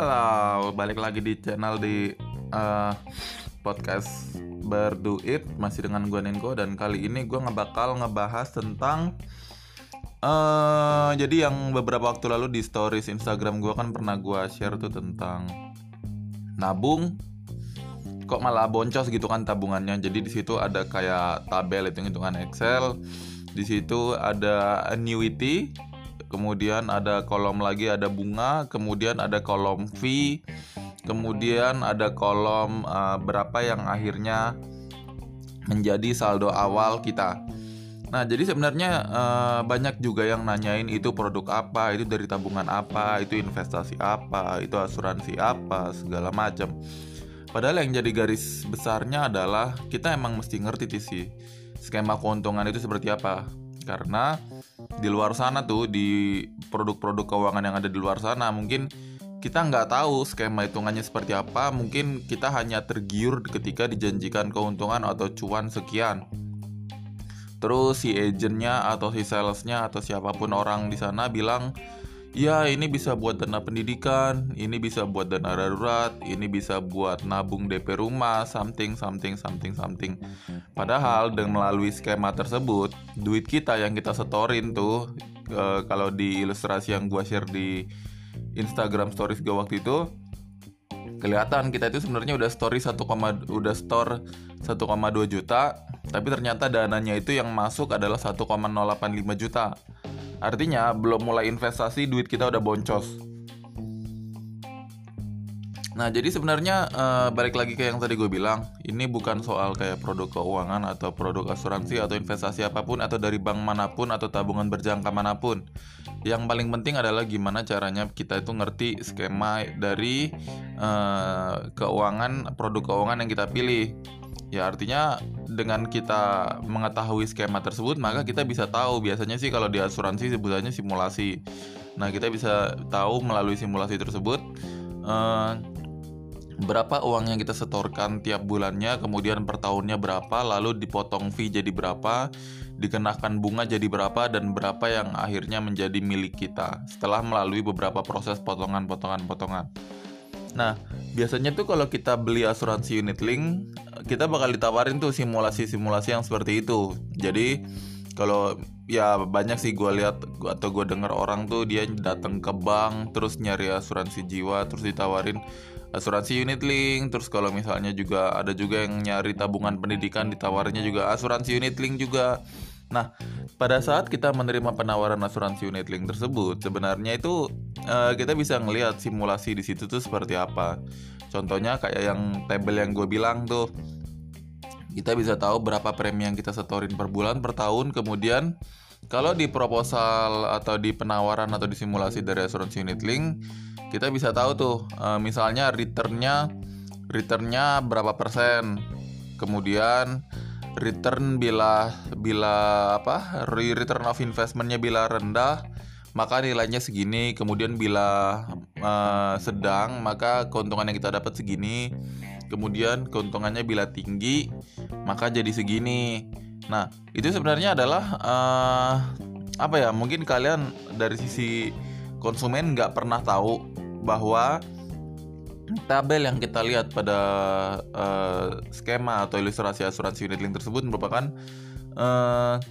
Halo, balik lagi di channel di uh, podcast Berduit masih dengan gue Nenko dan kali ini gue ngebakal ngebahas tentang uh, jadi yang beberapa waktu lalu di stories Instagram gue kan pernah gue share tuh tentang nabung. Kok malah boncos gitu kan tabungannya? Jadi di situ ada kayak tabel itu hitungan Excel di situ ada annuity kemudian ada kolom lagi ada bunga, kemudian ada kolom fee, kemudian ada kolom uh, berapa yang akhirnya menjadi saldo awal kita. Nah, jadi sebenarnya uh, banyak juga yang nanyain itu produk apa, itu dari tabungan apa, itu investasi apa, itu asuransi apa, segala macam. Padahal yang jadi garis besarnya adalah kita emang mesti ngerti sih skema keuntungan itu seperti apa. Karena di luar sana tuh di produk-produk keuangan yang ada di luar sana mungkin kita nggak tahu skema hitungannya seperti apa. Mungkin kita hanya tergiur ketika dijanjikan keuntungan atau cuan sekian. Terus si agentnya atau si salesnya atau siapa pun orang di sana bilang ya ini bisa buat dana pendidikan, ini bisa buat dana darurat, ini bisa buat nabung DP rumah, something, something, something, something. Padahal dengan melalui skema tersebut, duit kita yang kita setorin tuh, e, kalau di ilustrasi yang gua share di Instagram Stories gue waktu itu, kelihatan kita itu sebenarnya udah story 1, udah store 1,2 juta, tapi ternyata dananya itu yang masuk adalah 1,085 juta. Artinya belum mulai investasi duit kita udah boncos. Nah, jadi sebenarnya uh, balik lagi ke yang tadi gue bilang, ini bukan soal kayak produk keuangan atau produk asuransi atau investasi apa pun atau dari bank mana pun atau tabungan berjangka mana pun. Yang paling penting adalah gimana caranya kita itu ngerti skema dari uh, keuangan produk keuangan yang kita pilih. Ya artinya dengan kita mengetahui skema tersebut maka kita bisa tahu biasanya sih kalau di asuransi sebutannya simulasi. Nah kita bisa tahu melalui simulasi tersebut uh, berapa uang yang kita setorkan tiap bulannya, kemudian per tahunnya berapa, lalu dipotong fee jadi berapa, dikenakan bunga jadi berapa dan berapa yang akhirnya menjadi milik kita setelah melalui beberapa proses potongan-potongan-potongan. Nah, biasanya tuh kalau kita beli asuransi unit link, kita bakal ditawarin tuh simulasi-simulasi yang seperti itu. Jadi, kalau ya banyak sih gue lihat atau gue dengar orang tuh dia datang ke bank terus nyari asuransi jiwa terus ditawarin asuransi unit link terus kalau misalnya juga ada juga yang nyari tabungan pendidikan ditawarnya juga asuransi unit link juga Nah, pada saat kita menerima penawaran asuransi unit link tersebut, sebenarnya itu uh, kita bisa ngelihat simulasi di situ tuh seperti apa. Contohnya kayak yang tabel yang gue bilang tuh, kita bisa tahu berapa premi yang kita setorin per bulan, per tahun, kemudian kalau di proposal atau di penawaran atau di simulasi dari asuransi unit link, kita bisa tahu tuh, uh, misalnya returnnya, returnnya berapa persen, kemudian return bila bila apa return of investmentnya bila rendah maka nilainya segini. Kemudian bila uh, sedang maka keuntungan yang kita dapat segini. Kemudian keuntungannya bila tinggi maka jadi segini nah itu sebenarnya adalah uh, apa ya mungkin kalian dari sisi konsumen nggak pernah tahu bahwa tabel yang kita lihat pada uh, skema atau ilustrasi asuransi unit link tersebut merupakan uh,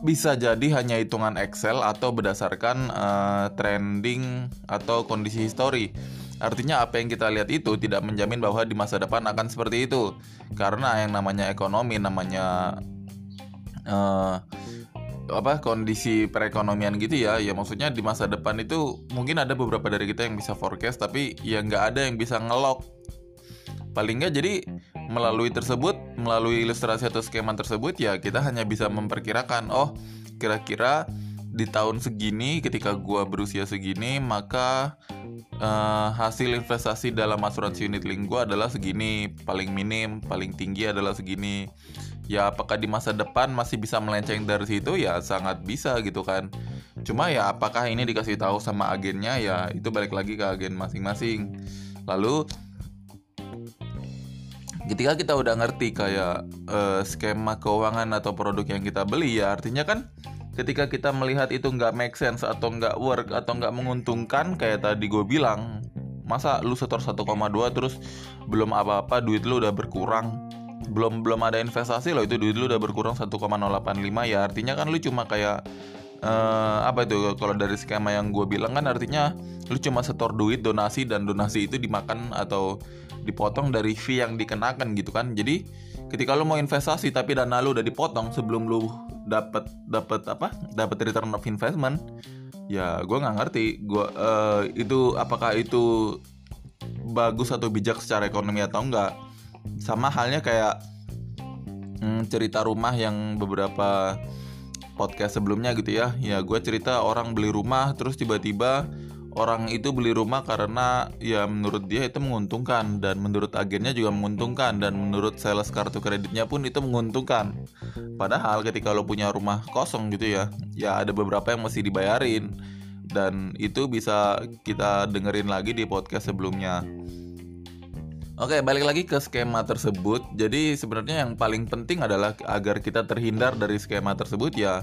bisa jadi hanya hitungan Excel atau berdasarkan uh, trending atau kondisi histori. Artinya apa yang kita lihat itu tidak menjamin bahwa di masa depan akan seperti itu. Karena yang namanya ekonomi, namanya uh, apa kondisi perekonomian gitu ya ya maksudnya di masa depan itu mungkin ada beberapa dari kita yang bisa forecast tapi ya nggak ada yang bisa ngelok paling nggak jadi melalui tersebut melalui ilustrasi atau skema tersebut ya kita hanya bisa memperkirakan oh kira-kira di tahun segini ketika gua berusia segini maka uh, hasil investasi dalam asuransi unit link gua adalah segini. Paling minim paling tinggi adalah segini. Ya apakah di masa depan masih bisa melenceng dari situ? Ya sangat bisa gitu kan. Cuma ya apakah ini dikasih tahu sama agennya? Ya itu balik lagi ke agen masing-masing. Lalu ketika kita udah ngerti kayak uh, skema keuangan atau produk yang kita beli ya artinya kan ketika kita melihat itu nggak make sense atau nggak work atau nggak menguntungkan kayak tadi gue bilang masa lu setor 1,2 terus belum apa-apa duit lu udah berkurang. Belum belum ada investasi loh itu duit lu udah berkurang 1,085 ya artinya kan lu cuma kayak uh, apa itu kalau dari skema yang gue bilang kan artinya lu cuma setor duit donasi dan donasi itu dimakan atau dipotong dari fee yang dikenakan gitu kan. Jadi ketika lu mau investasi tapi dana lu udah dipotong sebelum lu dapat dapat apa? Dapat return of investment ya gue nggak ngerti. Gue uh, itu apakah itu bagus atau bijak secara ekonomi atau enggak sama halnya kayak hmm, cerita rumah yang beberapa podcast sebelumnya gitu ya. Ya gue cerita orang beli rumah terus tiba-tiba orang itu beli rumah karena ya menurut dia itu menguntungkan dan menurut agennya juga menguntungkan dan menurut sales kartu kreditnya pun itu menguntungkan. Padahal ketika lo punya rumah kosong gitu ya ya ada beberapa yang mesti dibayarin dan itu bisa kita dengerin lagi di podcast sebelumnya. Oke, balik lagi ke skema tersebut. Jadi sebenarnya yang paling penting adalah agar kita terhindar dari skema tersebut ya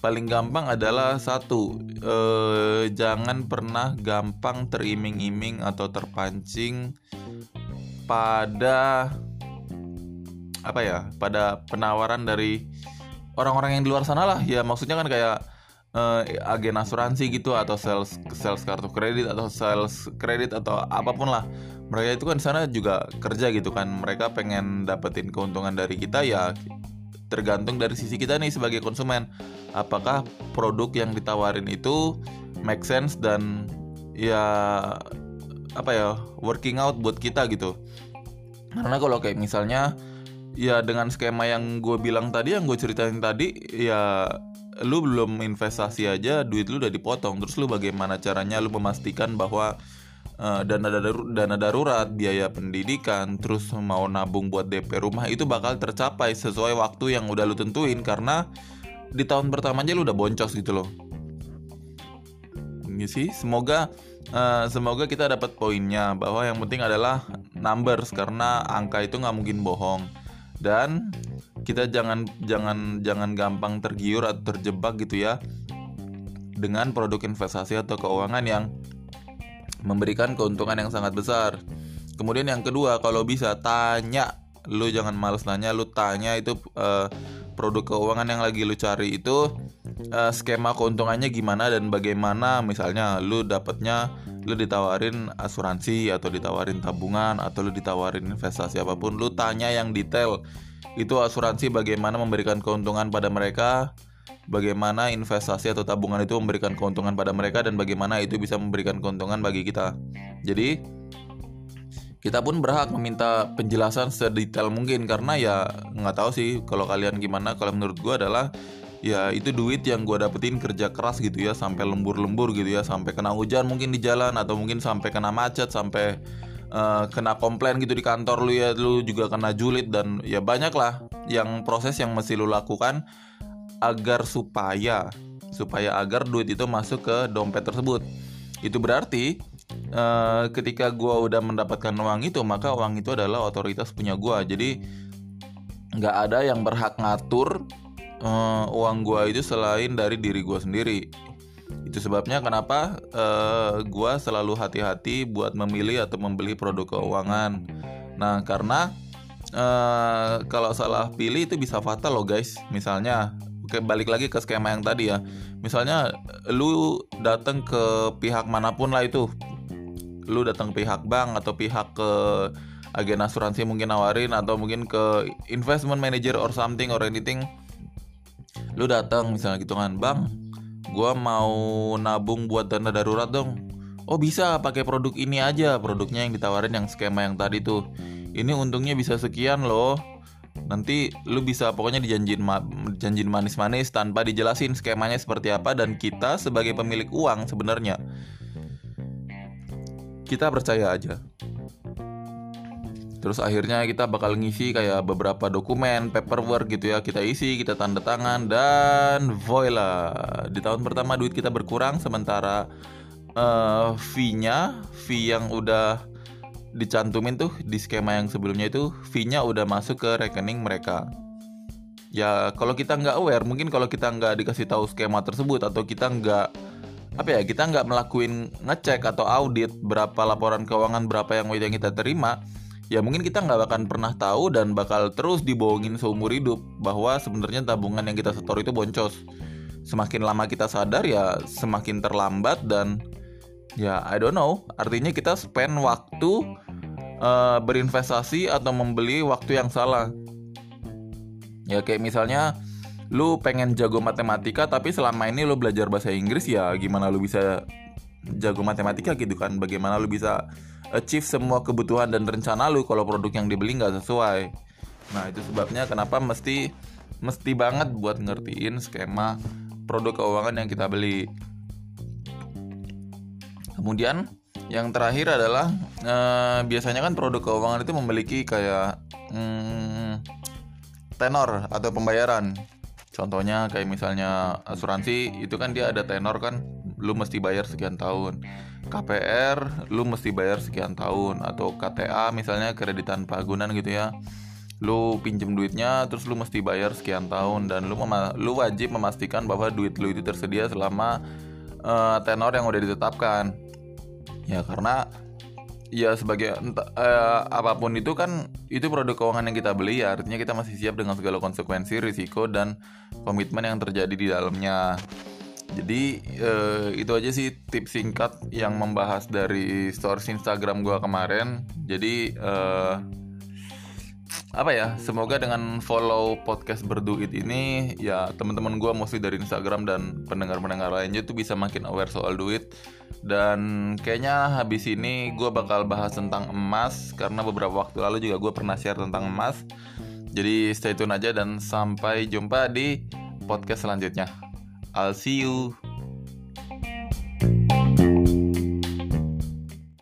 paling gampang adalah satu eh, jangan pernah gampang teriming-iming atau terpancing pada apa ya pada penawaran dari orang-orang yang di luar sana lah. Ya maksudnya kan kayak uh, agen asuransi gitu atau sales sales kartu kredit atau sales kredit atau apa pun lah. Mereka itu kan sana juga kerja gitu kan. Mereka pengen dapetin keuntungan dari kita ya tergantung dari sisi kita nih sebagai konsumen. Apakah produk yang ditawarin itu make sense dan ya apa ya working out buat kita gitu. Karena kalau kayak misalnya ya dengan skema yang gue bilang tadi yang gue ceritain tadi ya lu belum investasi aja duit lu udah dipotong. Terus lu bagaimana caranya lu memastikan bahwa uh, dana darur, dana darurat biaya pendidikan terus mau nabung buat DP rumah itu bakal tercapai sesuai waktu yang udah lu tentuin. Karena di tahun pertama aja lu udah boncos gitu loh. Ini sih semoga uh, semoga kita dapat poinnya. Bahwa yang penting adalah numbers karena angka itu nggak mungkin bohong. Dan kita jangan jangan jangan gampang tergiur atau terjebak gitu ya dengan produk investasi atau keuangan yang memberikan keuntungan yang sangat besar. Kemudian yang kedua, kalau bisa tanya, lu jangan males nanya, lu tanya itu uh, produk keuangan yang lagi lu cari itu uh, skema keuntungannya gimana dan bagaimana. Misalnya lu dapatnya lu ditawarin asuransi atau ditawarin tabungan atau lu ditawarin investasi apa pun, lu tanya yang detail. Itu asuransi bagaimana memberikan keuntungan pada mereka, bagaimana investasi atau tabungan itu memberikan keuntungan pada mereka dan bagaimana itu bisa memberikan keuntungan bagi kita. Jadi kita pun berhak meminta penjelasan sedetail mungkin karena ya nggak tahu sih kalau kalian gimana kalau menurut gue adalah ya itu duit yang gue dapetin kerja keras gitu ya sampai lembur-lembur gitu ya sampai kena hujan mungkin di jalan atau mungkin sampai kena macet sampai uh, kena komplain gitu di kantor lu ya lu juga kena julid dan ya banyak lah yang proses yang mesti lu lakukan agar supaya supaya agar duit itu masuk ke dompet tersebut. Itu berarti uh, ketika gua udah mendapatkan uang itu maka uang itu adalah otoritas punya gua. Jadi nggak ada yang berhak ngatur uh, uang gua itu selain dari diri gua sendiri. Itu sebabnya kenapa uh, gua selalu hati-hati buat memilih atau membeli produk keuangan. Nah, karena uh, kalau salah pilih itu bisa fatal loh guys. Misalnya kayak balik lagi ke skema yang tadi ya. Misalnya lu datang ke pihak mana pun lah itu. Lu datang pihak bank atau pihak ke agen asuransi mungkin nawarin atau mungkin ke investment manager or something or anything. Lu datang misalnya gitu kan bang gua mau nabung buat dana darurat dong. Oh bisa pakai produk ini aja produknya yang ditawarin yang skema yang tadi tuh. Ini untungnya bisa sekian loh nanti lu bisa pokoknya dijanjin ma janjin manis-manis tanpa dijelasin skemanya seperti apa dan kita sebagai pemilik uang sebenarnya. Kita percaya aja. Terus akhirnya kita bakal ngisi kayak beberapa dokumen, paperwork gitu ya Kita isi, kita tanda tangan dan voila. Di tahun pertama duit kita berkurang sementara uh, fee-nya Fee yang udah dicantumin tuh di skema yang sebelumnya itu fee-nya udah masuk ke rekening mereka. ya kalau kita nggak aware mungkin kalau kita nggak dikasih tahu skema tersebut atau kita nggak apa ya kita nggak melakukan ngecek atau audit berapa laporan keuangan berapa yang yang kita terima ya mungkin kita nggak akan pernah tahu dan bakal terus dibohongin seumur hidup bahwa sebenarnya tabungan yang kita setor itu boncos semakin lama kita sadar ya semakin terlambat dan ya I don't know. Artinya kita spend waktu uh, berinvestasi atau membeli waktu yang salah. Ya kayak misalnya lu pengen jago matematika tapi selama ini lu belajar bahasa Inggris ya gimana lu bisa jago matematika gitu kan? Bagaimana lu bisa achieve semua kebutuhan dan rencana lu kalau produk yang dibeli nggak sesuai? Nah itu sebabnya kenapa mesti mesti banget buat ngertiin skema produk keuangan yang kita beli kemudian yang terakhir adalah eh, biasanya kan produk keuangan itu memiliki kayak hmm, tenor atau pembayaran. Contohnya kayak misalnya asuransi itu kan dia ada tenor kan, lu mesti bayar sekian tahun. KPR lu mesti bayar sekian tahun atau KTA misalnya kredit tanpa agunan gitu ya. Lu pinjem duitnya terus lu mesti bayar sekian tahun dan lu lu wajib memastikan bahwa duit lu itu tersedia selama uh, tenor yang udah ditetapkan. Ya karena ya sebagai entah, uh, apa pun itu kan itu produk keuangan yang kita beli ya artinya kita masih siap dengan segala konsekuensi risiko dan komitmen yang terjadi di dalamnya. Jadi uh, itu aja sih tips singkat yang membahas dari stories Instagram gua kemarin. Jadi uh, apa ya semoga dengan follow podcast berduit ini ya teman-teman gue mostly dari Instagram dan pendengar-pendengar lainnya tuh bisa makin aware soal duit. Dan kayaknya habis ini gue bakal bahas tentang emas karena beberapa waktu lalu juga gue pernah share tentang emas. Jadi stay tune aja dan sampai jumpa di podcast selanjutnya. I'll see you